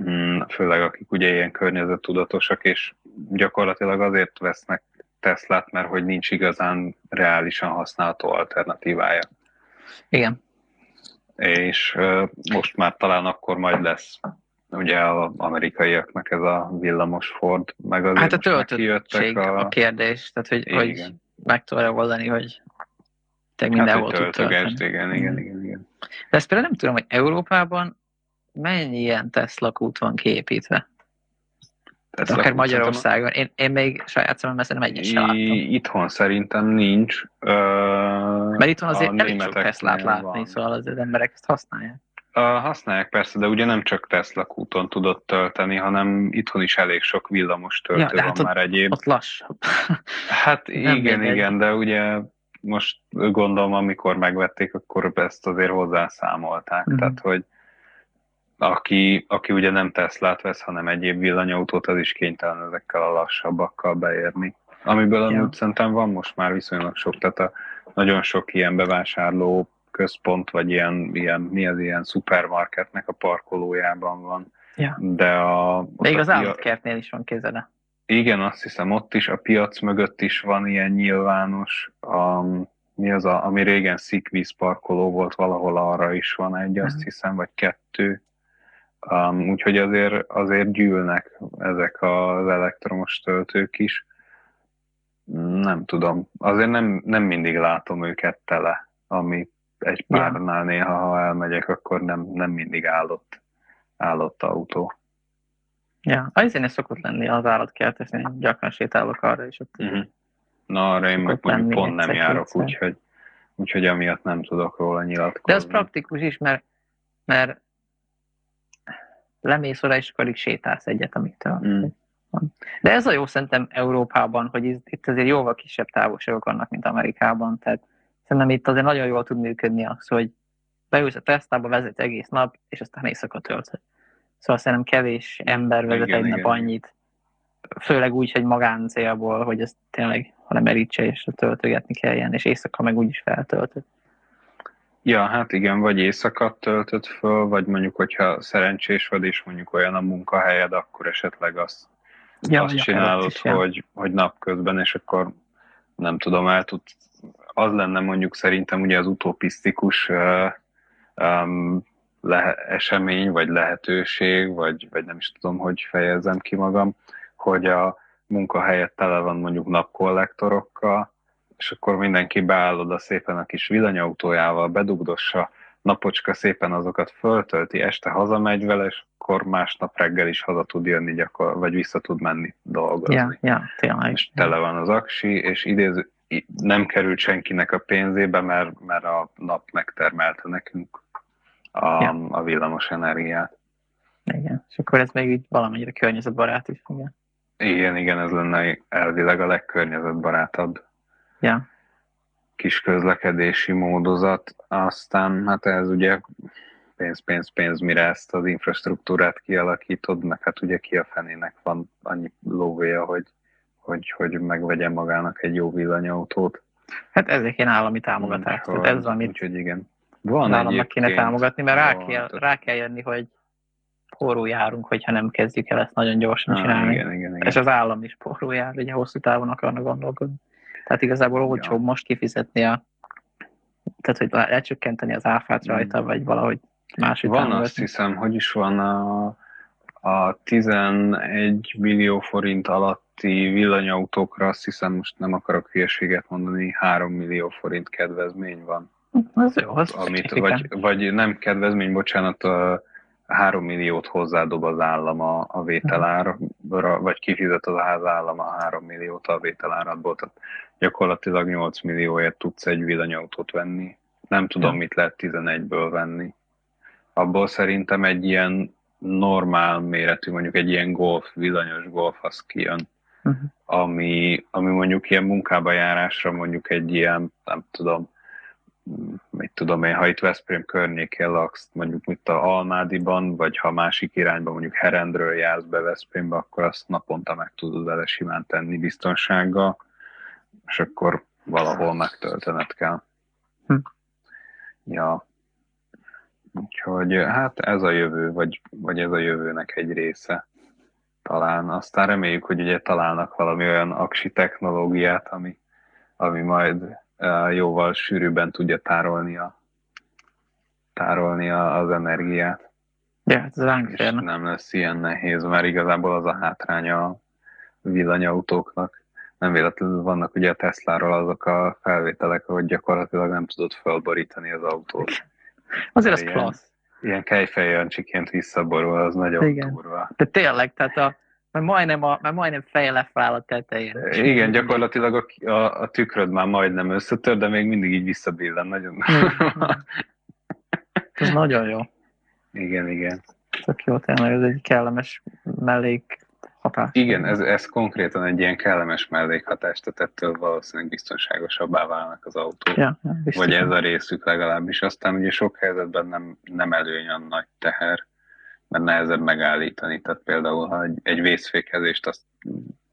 Mm, főleg akik ugye ilyen környezettudatosak, és gyakorlatilag azért vesznek Teslát, mert hogy nincs igazán reálisan használható alternatívája. Igen. És uh, most már talán akkor majd lesz ugye az amerikaiaknak ez a villamos Ford, meg az Hát a töltöttség a... a kérdés, tehát hogy, hogy meg tudja oldani, hogy te mindenhol hát, tölteni. Igen, igen, igen, igen. De ezt például nem tudom, hogy Európában mennyi ilyen Tesla kút van kiépítve? Tesla akár Magyarországon. Én, én még saját szememben szerintem egyet sem láttam. Itthon szerintem nincs. Ö, Mert itthon azért elég sok Teslát látni, van. szóval az emberek ezt használják. Használják persze, de ugye nem csak Tesla kúton tudott tölteni, hanem itthon is elég sok villamos töltő ja, van hát már egyéb. Ott lassabb. Hát igen, igen, de ugye most gondolom, amikor megvették, akkor ezt azért hozzászámolták. Mm. Tehát, hogy aki, aki ugye nem Teslát vesz, hanem egyéb villanyautót, az is kénytelen ezekkel a lassabbakkal beérni. Amiből amúgy ja. szerintem van most már viszonylag sok, tehát a, nagyon sok ilyen bevásárló központ, vagy ilyen, ilyen mi az ilyen szupermarketnek a parkolójában van. Ja. De a... De igaz állatkertnél is van kézele. Igen, azt hiszem ott is, a piac mögött is van ilyen nyilvános, um, mi az, a, ami régen szikvíz parkoló volt, valahol arra is van egy, azt mhm. hiszem, vagy kettő. Um, úgyhogy azért, azért gyűlnek ezek az elektromos töltők is. Nem tudom, azért nem, nem mindig látom őket tele, ami egy párnál néha, ha elmegyek, akkor nem, nem mindig állott, állott autó. Ja, azért ne szokott lenni az állatkertesnél, gyakran sétálok arra, és ott uh-huh. Na, arra én meg mondjuk pont nem járok, úgyhogy, úgyhogy amiatt nem tudok róla nyilatkozni. De az praktikus is, mert, mert lemész oda, és akkor sétálsz egyet, amit mm. De ez a jó szerintem Európában, hogy itt azért jóval kisebb távolságok vannak, mint Amerikában, tehát szerintem itt azért nagyon jól tud működni az, hogy beülsz a Tesla-ba, vezetsz egész nap, és aztán éjszaka töltöd. Szóval szerintem kevés ember vezet igen, egy igen. nap annyit, főleg úgy, hogy magán célból, hogy ez tényleg, hanem merítse és töltögetni kelljen, és éjszaka meg úgyis feltöltöd. Ja, hát igen, vagy éjszakat töltöd föl, vagy mondjuk, hogyha szerencsés vagy, és mondjuk olyan a munkahelyed, akkor esetleg azt, ja, azt csinálod, is, hogy, ja. hogy napközben, és akkor nem tudom, el tud, az lenne mondjuk szerintem ugye az utopisztikus um, le, esemény, vagy lehetőség, vagy, vagy nem is tudom, hogy fejezzem ki magam, hogy a munkahelyet tele van mondjuk napkollektorokkal, és akkor mindenki beáll oda szépen a kis villanyautójával, bedugdossa, napocska szépen azokat föltölti, este hazamegy vele, és akkor másnap reggel is haza tud jönni, gyakor, vagy vissza tud menni dolgozni. Ja, ja, tényleg. És tele van az aksi, és idéző, nem került senkinek a pénzébe, mert, mert a nap megtermelte nekünk a, ja. a villamos energiát. Igen, és akkor ez még így valamennyire környezetbarát is, igen. Igen, igen, ez lenne elvileg a legkörnyezetbarátabb ja. kis közlekedési módozat. Aztán hát ez ugye pénz, pénz, pénz, mire ezt az infrastruktúrát kialakítod, meg hát ugye ki a fenének van annyi lóvéja, hogy, hogy, hogy megvegye magának egy jó villanyautót. Hát ezek ilyen állami támogatás. Úgyhogy, ez amit úgyhogy igen. Van államnak kéne támogatni, mert rá kell, rá kell jönni, hogy porró járunk, hogyha nem kezdjük el ezt nagyon gyorsan ah, csinálni. Igen, igen, igen. És az állam is porró jár, ugye hosszú távon akarnak gondolkodni. Tehát igazából olcsóbb ja. most kifizetni a tehát, hogy lecsökkenteni az áfát hmm. rajta, vagy valahogy máshogy Van támogatni. azt hiszem, hogy is van a, a 11 millió forint alatti villanyautókra, azt hiszem, most nem akarok hülyeséget mondani, 3 millió forint kedvezmény van. Az jó, az amit, vagy, vagy nem kedvezmény, bocsánat, a 3 milliót hozzádob az állam a, a vételárra, vagy kifizet az állam a 3 milliót a vételáradból, tehát gyakorlatilag 8 millióért tudsz egy villanyautót venni. Nem tudom, mit lehet 11-ből venni. Abból szerintem egy ilyen normál méretű, mondjuk egy ilyen golf, villanyos golf, az kijön. Uh-huh. Ami, ami mondjuk ilyen munkába járásra mondjuk egy ilyen, nem tudom, mit tudom én, ha itt Veszprém környékén laksz, mondjuk mit a Almádiban, vagy ha másik irányban, mondjuk Herendről jársz be Veszprémbe, akkor azt naponta meg tudod vele simán tenni biztonsággal, és akkor valahol megtöltened kell. Hm. Ja. Úgyhogy hát ez a jövő, vagy, vagy ez a jövőnek egy része talán. Aztán reméljük, hogy ugye találnak valami olyan aksi technológiát, ami, ami majd jóval sűrűbben tudja tárolni, a, tárolni a, az energiát. Ja, hát ez És nem lesz ilyen nehéz, mert igazából az a hátránya a villanyautóknak. Nem véletlenül vannak ugye a Tesláról azok a felvételek, hogy gyakorlatilag nem tudod felborítani az autót. Azért az klassz. Ilyen kejfejjancsiként visszaborul, az nagyon Igen. durva. De tényleg, tehát a, mert majdnem, a, mert majdnem feje lefáll a tetején. Igen, gyakorlatilag a, a, a tükröd már majdnem összetör, de még mindig így visszabillen. Nagyon. Ez nagyon jó. Igen, igen. Tök jó, tényleg ez egy kellemes mellék hatás. Igen, ez, ez konkrétan egy ilyen kellemes mellékhatás, tehát ettől valószínűleg biztonságosabbá válnak az autók. Ja, ja, Vagy ez a részük legalábbis. Aztán ugye sok helyzetben nem, nem előny a nagy teher, mert nehezebb megállítani. Tehát például, ha egy, egy vészfékezést azt,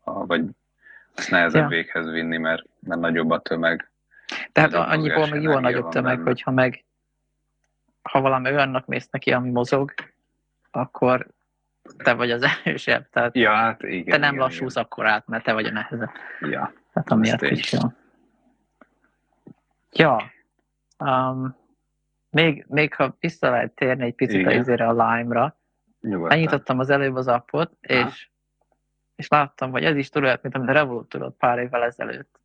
vagy azt nehezebb ja. véghez vinni, mert, mert nagyobb a tömeg. Tehát annyiból meg jó a nagyobb tömeg, benne. hogyha meg ha valami olyannak mész neki, ami mozog, akkor te vagy az erősebb, tehát ja, hát igen, te nem igen, lassulsz igen. akkor át, mert te vagy a nehezebb. Ja. Tehát amiatt is jó. Ja. Um, még, még ha vissza lehet térni egy picit igen. a Lime-ra, megnyitottam az előbb az appot, és, és láttam, hogy ez is tudod, mint amit a Revolut tudott pár évvel ezelőtt,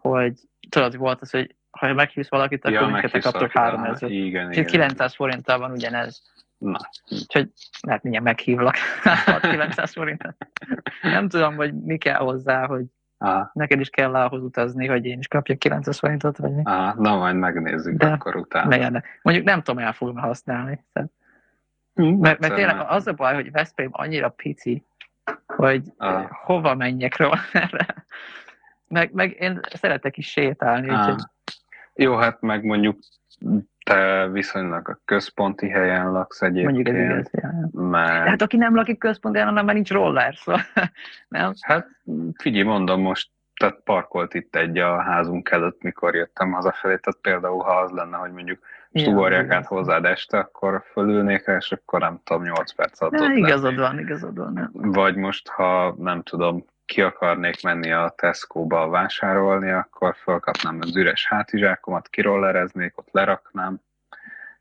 hogy tudod, volt az, hogy ha meghívsz valakit, akkor ja, minket kaptok 3000. Igen, igen. 900 forinttal van ugyanez. Na. Úgyhogy lehet mindjárt meghívlak 900 forintot. Nem tudom, hogy mi kell hozzá, hogy Aha. neked is kell ahhoz utazni, hogy én is kapjak 900 forintot, vagy mi. Aha, na majd megnézzük De akkor utána. Ne, Mondjuk nem tudom, el fogom használni. Tehát. Mert, mert tényleg az a baj, hogy Veszprém annyira pici, hogy Aha. hova menjek róla erre. Meg, meg én szeretek is sétálni, úgyhogy jó, hát meg mondjuk te viszonylag a központi helyen laksz egyébként. Mondjuk ez igaz, ja. Mert... Hát aki nem lakik központi helyen, annak már nincs roller, szóval nem? Hát figyelj, mondom most, tehát parkolt itt egy a házunk előtt, mikor jöttem hazafelé, tehát például ha az lenne, hogy mondjuk ja, ugorják át hozzád este, akkor fölülnék és akkor nem tudom, 8 perc alatt ja, Igazad van, igazad van. Nem. Vagy most, ha nem tudom, ki akarnék menni a Tesco-ba vásárolni, akkor felkapnám az üres hátizsákomat, kirollereznék, ott leraknám,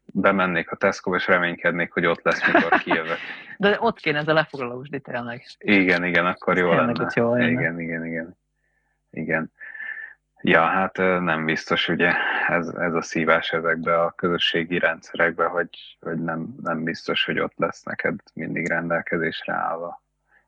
bemennék a Tesco-ba, és reménykednék, hogy ott lesz, mikor kijövök. De ott kéne ez a lefoglalós, tényleg. Igen, igen, akkor jó lenne. Ott jó lenne. Igen, igen, igen. Igen. Ja, hát nem biztos, ugye ez, ez a szívás ezekbe a közösségi rendszerekbe, hogy, hogy nem, nem biztos, hogy ott lesz neked mindig rendelkezésre állva.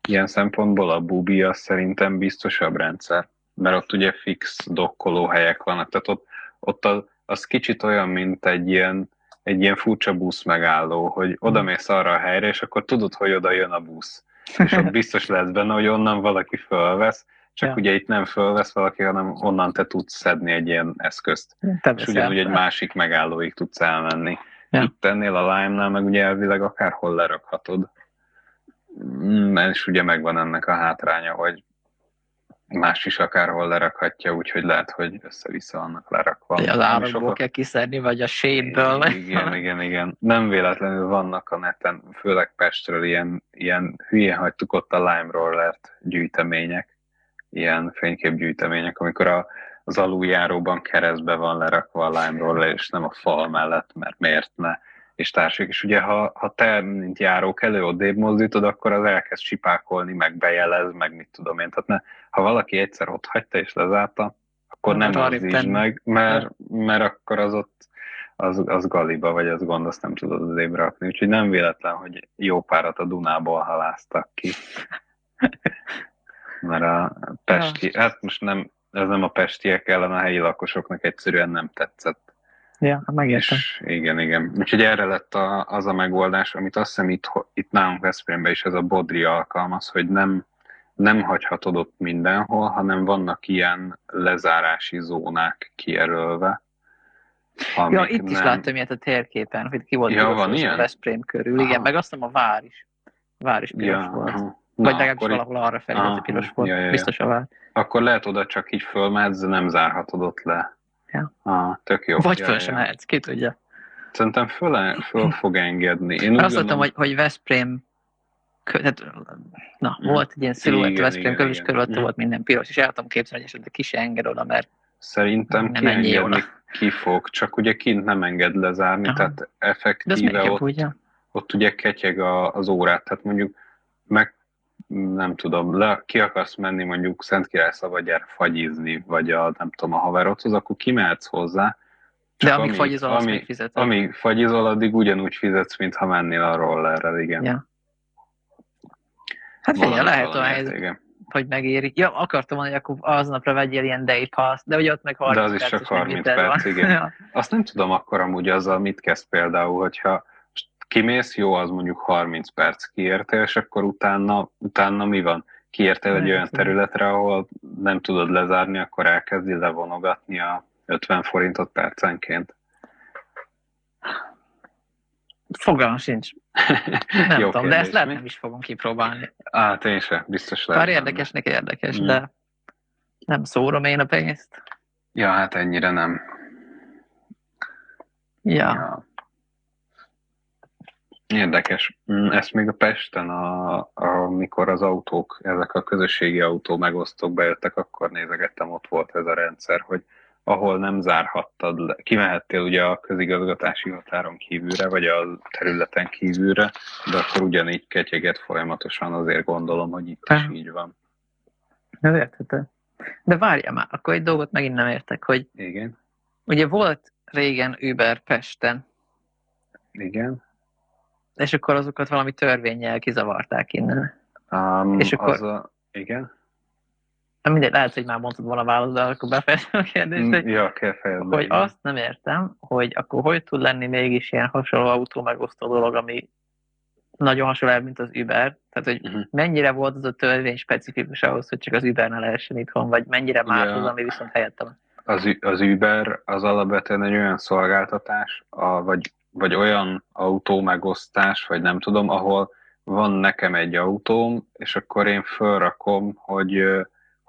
Ilyen szempontból a Bubi az szerintem biztosabb rendszer, mert ott ugye fix dokkoló helyek vannak, tehát ott, ott az, az kicsit olyan, mint egy ilyen, egy ilyen furcsa busz megálló, hogy oda mész arra a helyre, és akkor tudod, hogy oda jön a busz. És ott biztos lesz benne, hogy onnan valaki fölvesz, csak ja. ugye itt nem fölvesz valaki, hanem onnan te tudsz szedni egy ilyen eszközt. Te és ugyanúgy egy másik megállóig tudsz elmenni. Ja. Itt ennél a Lime-nál meg ugye elvileg akárhol lerakhatod. Mm, és ugye megvan ennek a hátránya, hogy más is akárhol lerakhatja, úgyhogy lehet, hogy össze-vissza vannak lerakva. Az árakból sokat... kell kiszedni, vagy a sépből. Igen, igen, igen. Nem véletlenül vannak a neten, főleg Pestről ilyen, ilyen hülye hagytuk ott a Lime Rollert gyűjtemények, ilyen fényképgyűjtemények, amikor a, az aluljáróban keresztbe van lerakva a Roller, és nem a fal mellett, mert miért ne és társak. És ugye, ha, ha te, mint járók elő odébb mozdítod, akkor az elkezd sipákolni, meg bejelez, meg mit tudom én. Tehát ne, ha valaki egyszer ott hagyta és lezárta, akkor nem mozdítsd meg, mert, mert akkor az ott az, az galiba, vagy az gond, azt nem tudod az ébre rakni. Úgyhogy nem véletlen, hogy jó párat a Dunából haláztak ki. Mert a pesti, ja. hát most nem, ez nem a pestiek ellen, a helyi lakosoknak egyszerűen nem tetszett Ja, megértem. És igen, igen. Úgyhogy erre lett a, az a megoldás, amit azt hiszem itt, itt nálunk Veszprémben is ez a Bodri alkalmaz, hogy nem, nem hagyhatod ott mindenhol, hanem vannak ilyen lezárási zónák kijelölve. Ja, itt nem... is láttam ilyet a térképen, hogy ki volt ja, van ilyen? Veszprém körül. Aha. Igen, meg azt a vár is. A vár is piros ja, volt. Aha. Vagy legalábbis valahol arra felé, hogy piros volt. Ja, ja, ja. Biztos a vár. Akkor lehet oda csak így fölmehetsz, nem zárhatod ott le. Ja. Ah, tök jó. Vagy föl sem mehetsz, ki tudja. Szerintem föl, föl fog engedni. Én azt gondolom, hogy, hogy Veszprém tehát, na, hmm. volt egy ilyen sziluett Veszprém és körülött hmm. volt minden piros, és el tudom képzelni, hogy esetleg ki se enged oda, mert Szerintem nem kiengedni ki fog, csak ugye kint nem enged lezárni, Aha. tehát effektíve ott, ugye? ott ugye ketyeg a, az órát, tehát mondjuk meg nem tudom, le, ki akarsz menni mondjuk Szent Király Szabadjára fagyizni, vagy a, nem tudom, a haverodhoz, akkor kimehetsz hozzá, De amíg fagyizol, ami, még fizeted. Amíg fagyizol, addig ugyanúgy fizetsz, mintha mennél a rollerrel, igen. Ja. Hát figyelj, lehet a helyzet, igen. hogy megérik. Ja, akartam mondani, hogy akkor aznapra vegyél ilyen day pass, de ugye ott meg 30 De az is csak 30 perc, van. igen. ja. Azt nem tudom akkor amúgy azzal mit kezd például, hogyha kimész, jó, az mondjuk 30 perc kiértél, és akkor utána, utána mi van? Kiértél egy olyan területre, ahol nem tudod lezárni, akkor elkezdi levonogatni a 50 forintot percenként. Fogalmam sincs. Nem Jó tudom, de ezt lehet nem is fogom kipróbálni. Hát én sem, biztos lehet. Bár érdekesnek érdekes, mm. de nem szórom én a pénzt. Ja, hát ennyire nem. Ja. ja. Érdekes. Mm, ezt még a Pesten, a, amikor az autók, ezek a közösségi autó megosztók bejöttek, akkor nézegettem, ott volt ez a rendszer, hogy ahol nem zárhattad le. Kimehettél ugye a közigazgatási határon kívülre, vagy a területen kívülre, de akkor ugyanígy ketyeget folyamatosan, azért gondolom, hogy itt is így van. Ez érthető. De várja már, akkor egy dolgot megint nem értek, hogy Igen. ugye volt régen Uber Pesten. Igen. És akkor azokat valami törvényel kizavarták innen. Um, és akkor... Az a... Igen. Nem mindegy, lehet, hogy már mondtad volna választ, de akkor befejezem a kérdést, hogy, ja, fejezni, hogy azt nem értem, hogy akkor hogy tud lenni mégis ilyen hasonló autó megosztó dolog, ami nagyon hasonló, mint az Uber. Tehát, hogy uh-huh. mennyire volt az a törvény specifikus ahhoz, hogy csak az Uber ne lehessen itthon, vagy mennyire más ja. az, ami viszont helyettem. Az, az Uber az alapvetően egy olyan szolgáltatás, a, vagy, vagy olyan autó megosztás, vagy nem tudom, ahol van nekem egy autóm, és akkor én felrakom, hogy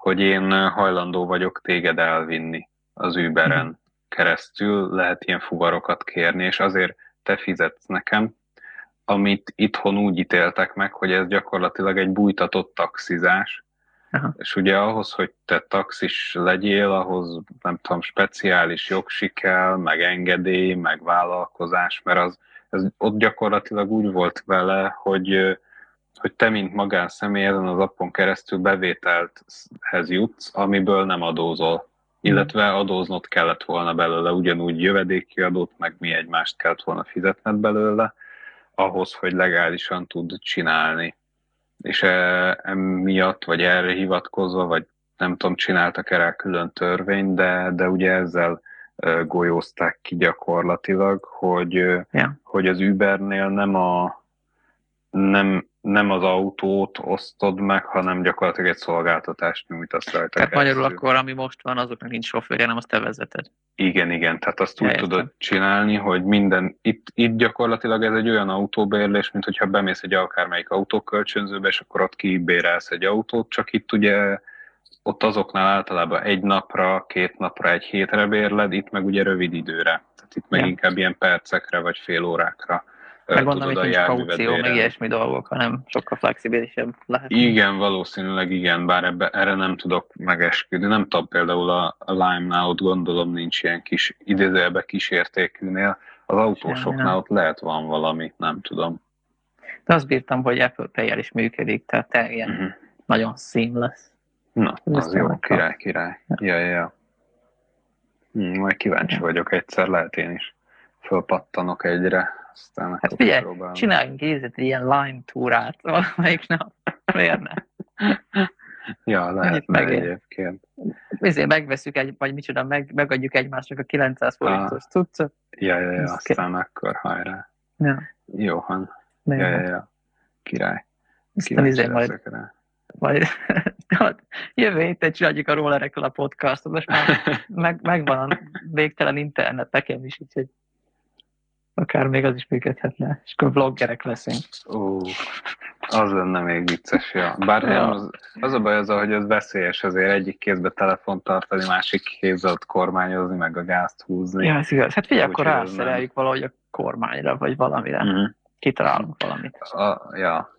hogy én hajlandó vagyok téged elvinni az Uberen mm. keresztül, lehet ilyen fuvarokat kérni, és azért te fizetsz nekem, amit itthon úgy ítéltek meg, hogy ez gyakorlatilag egy bújtatott taxizás, Aha. és ugye ahhoz, hogy te taxis legyél, ahhoz nem tudom, speciális jogsi kell, meg engedély, meg vállalkozás, mert az, ez ott gyakorlatilag úgy volt vele, hogy hogy te, mint magánszemély ezen az appon keresztül bevételthez jutsz, amiből nem adózol. Illetve adóznod kellett volna belőle, ugyanúgy jövedéki adót, meg mi egymást kellett volna fizetned belőle, ahhoz, hogy legálisan tud csinálni. És emiatt, vagy erre hivatkozva, vagy nem tudom, csináltak erre külön törvény, de, de ugye ezzel golyózták ki gyakorlatilag, hogy, yeah. hogy az Ubernél nem a nem, nem az autót osztod meg, hanem gyakorlatilag egy szolgáltatást nyújtasz rajta. Tehát magyarul akkor, ami most van, azoknak nincs sofőrje, nem azt te vezeted. Igen, igen, tehát azt úgy tudod csinálni, hogy minden, itt, itt gyakorlatilag ez egy olyan autóbérlés, mint hogyha bemész egy akármelyik autókölcsönzőbe, és akkor ott kibérelsz egy autót, csak itt ugye ott azoknál általában egy napra, két napra, egy hétre bérled, itt meg ugye rövid időre. Tehát itt meg ja. inkább ilyen percekre vagy fél órákra meg gondolom, hogy nincs kaució, meg ilyesmi dolgok, hanem sokkal flexibilisebb lehet. Igen, valószínűleg igen, bár ebbe, erre nem tudok megesküdni. Nem tudom, például a, Lime-nál ott gondolom nincs ilyen kis, idézőjelbe kísértékűnél. Az autósoknál ott lehet van valami, nem tudom. De azt bírtam, hogy Apple pay is működik, tehát te ilyen uh-huh. nagyon seamless. Na, az, az jó, király, király. Ja, ja, ja. Hm, majd kíváncsi ja. vagyok, egyszer lehet én is fölpattanok egyre aztán hát figyelj, próbálom. csináljunk egy ilyen Lime túrát valamelyik nap. Miért ne? Ja, lehetne egyébként. Ezért megveszük egy, vagy micsoda, meg, megadjuk egymásnak a 900 forintos cuccot. Ja, ja, ja, aztán akkor hajrá. Ja. Jóhan. Ja, ja, ja. Király. Aztán izé majd, majd jövő héten csináljuk a rollerekkel a podcastot, most már meg, megvan a végtelen internet nekem is, úgyhogy Akár még az is működhetne, és akkor vloggerek leszünk. Ó, az lenne még vicces, ja. Bár ja. az, az a baj az, hogy ez veszélyes, azért egyik kézbe telefont tartani, másik kézzel ott kormányozni, meg a gázt húzni. Ja, ez igaz. Hát figyelj, akkor rászereljük valahogy a kormányra, vagy valamire. Mm-hmm. Kitalálunk valamit. A, ja.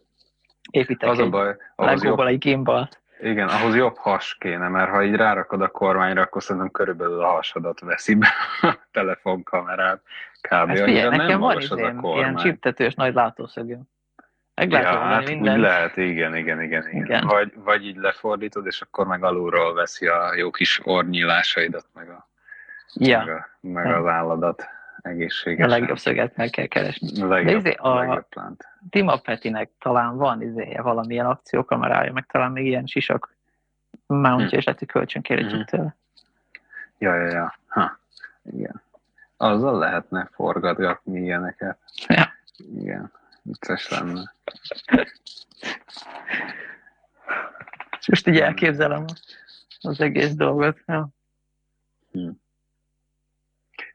Építek az egy a baj, legóból egy gimbal. Igen, ahhoz jobb has kéne, mert ha így rárakod a kormányra, akkor szerintem körülbelül a hasadat veszi be a telefonkamerát. Kb. Hát figyelj, nekem van az ilyen, ilyen csiptetős nagy látószögöm. Meg ja, hát úgy lehet, igen, igen, igen. igen. igen. Vagy, vagy így lefordítod, és akkor meg alulról veszi a jó kis ornyilásaidat, meg a Ja. meg, a, meg Ja. az álladat egészségesen. A legjobb szöget meg kell keresni. Legjobb, De izé, a- legjobb plánt. Tima Petinek talán van izéje, valamilyen akciókamerája, meg talán még ilyen sisak mountja, Hm. és lehet, hogy kölcsön kérjük Mhm. tőle. Ja, ja, ja. Ha, igen. Azzal lehetne forgatgatni ilyeneket. Ja. Igen, vicces lenne. Most így elképzelem az egész dolgot. Ja.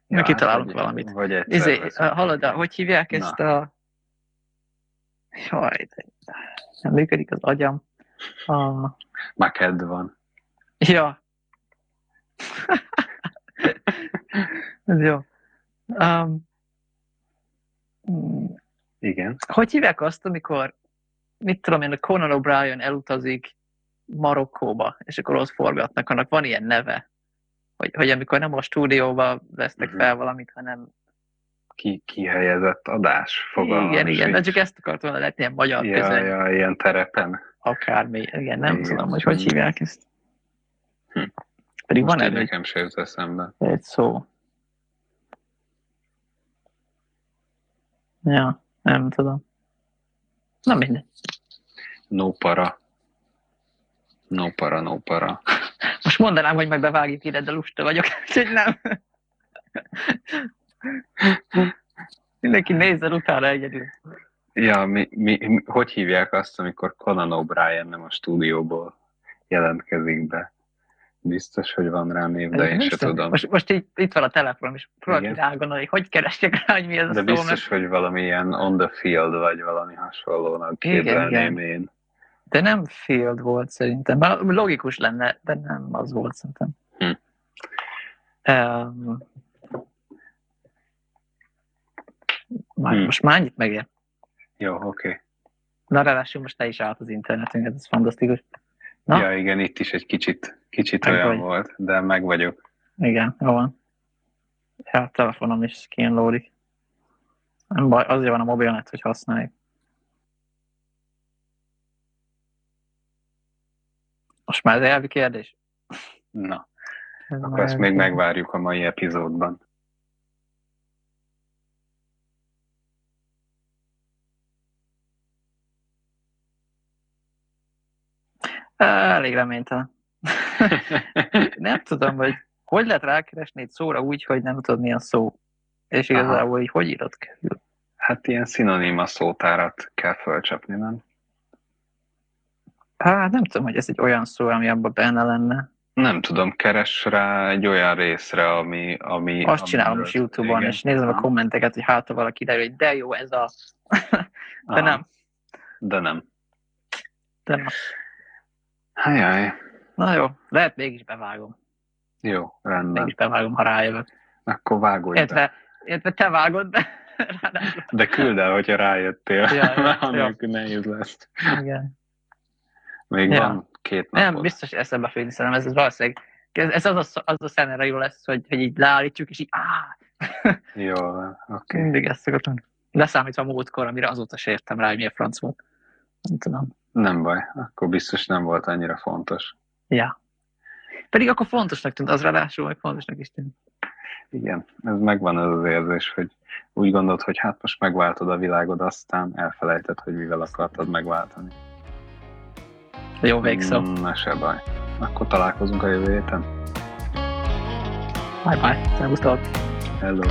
Ja, kitalálunk vagy- valamit. Vagy egyszer Izé, veszünk. hallod, hogy hívják ezt a... Jaj, de nem működik az agyam. A... Maked van. Ja. Ez jó. Um, Igen. hogy hívják azt, amikor, mit tudom én, a Conan O'Brien elutazik Marokkóba, és akkor ott forgatnak, annak van ilyen neve, hogy, hogy amikor nem a stúdióba vesznek Mhm. fel valamit, hanem Ki, kihelyezett adás fogalmam igen, igen, de csak ezt akartam volna lehet ilyen magyar Ja, közön, ja, ilyen terepen. akármi, igen, nem Igen. tudom, hogy hogy hívják ezt. Hm. Pedig Most van egy, nekem se jut eszembe. egy szó. Ja, nem tudom. Na mindegy. No para. No para, no para. Most mondanám, hogy majd bevágjuk ide, de lusta vagyok, úgyhogy nem. Mindenki nézzen utána egyedül. Ja, mi, mi, mi, hogy hívják azt, amikor Conan O'Brien nem a stúdióból jelentkezik be? Biztos, hogy van rá név, de én se tudom. Most, most így, itt van a telefonom, és próbálok rágondolni, hogy hogy keresjek rá, hogy mi ez a De szó, biztos, hogy valami ilyen on the field, vagy valami hasonlónak képzelném én. De nem field volt szerintem. Bár Logikus lenne, de nem az volt szerintem. Hm. Um, már, Hm. Most már annyit megér. Jó, oké. Okay. Na, ráadásul most te is állt az internetünket, ez fantasztikus. Na? Ja, igen, itt is egy kicsit, kicsit Meg olyan vagy. volt, de meg vagyok. Igen, jó van. Ja, a telefonom is kínlódik. Nem baj, azért van a mobilnet, hogy használjuk. Most már az elvi kérdés. Na, Ez akkor ezt még megvárjuk a mai epizódban. Elég reménytelen. nem tudom, hogy hogy lehet rákeresni egy szóra úgy, hogy nem tudod milyen szó. És Aha. igazából így hogy írod kerül. Hát ilyen szinoníma szótárat kell fölcsapni, nem? Hát nem tudom, hogy ez egy olyan szó, ami abban benne lenne. Nem tudom, keres rá egy olyan részre, ami... ami Azt csinálom most Youtube-on, és nézem a kommenteket, hogy hát ha valaki derül, hogy de jó ez a... de Aha. nem, De nem. de nem. Hájjáj. Na jó, lehet mégis bevágom. Jó, rendben. Mégis bevágom, ha rájövök. Akkor vágolj be. Illetve, illetve te vágod be. Ráadásul. De küld el, hogyha rájöttél. Ja, ja, Mert anélkül nehéz lesz. Igen. Még Ja. van két napod. Nem, biztos eszembe fog szerintem ez, ez valószínűleg, ez, az, a, az a szenario lesz, hogy, hogy így leállítjuk, és így áh, Jó, oké. mindig ezt szokottam. Leszámítva a múltkor, amire azóta se értem rá, hogy milyen franc volt. Nem tudom. Nem baj, akkor biztos nem volt annyira fontos. Ja. Pedig akkor fontosnak tűnt, az ráadásul, hogy fontosnak is tűnt. Igen, ez megvan az az érzés, hogy úgy gondolod, hogy hát most megváltod a világod, aztán elfelejted, hogy mivel akartad megváltani. Jó végszó. Mm, Na se baj. Akkor találkozunk a jövő héten. Bye bye. Szervusztok. Hello.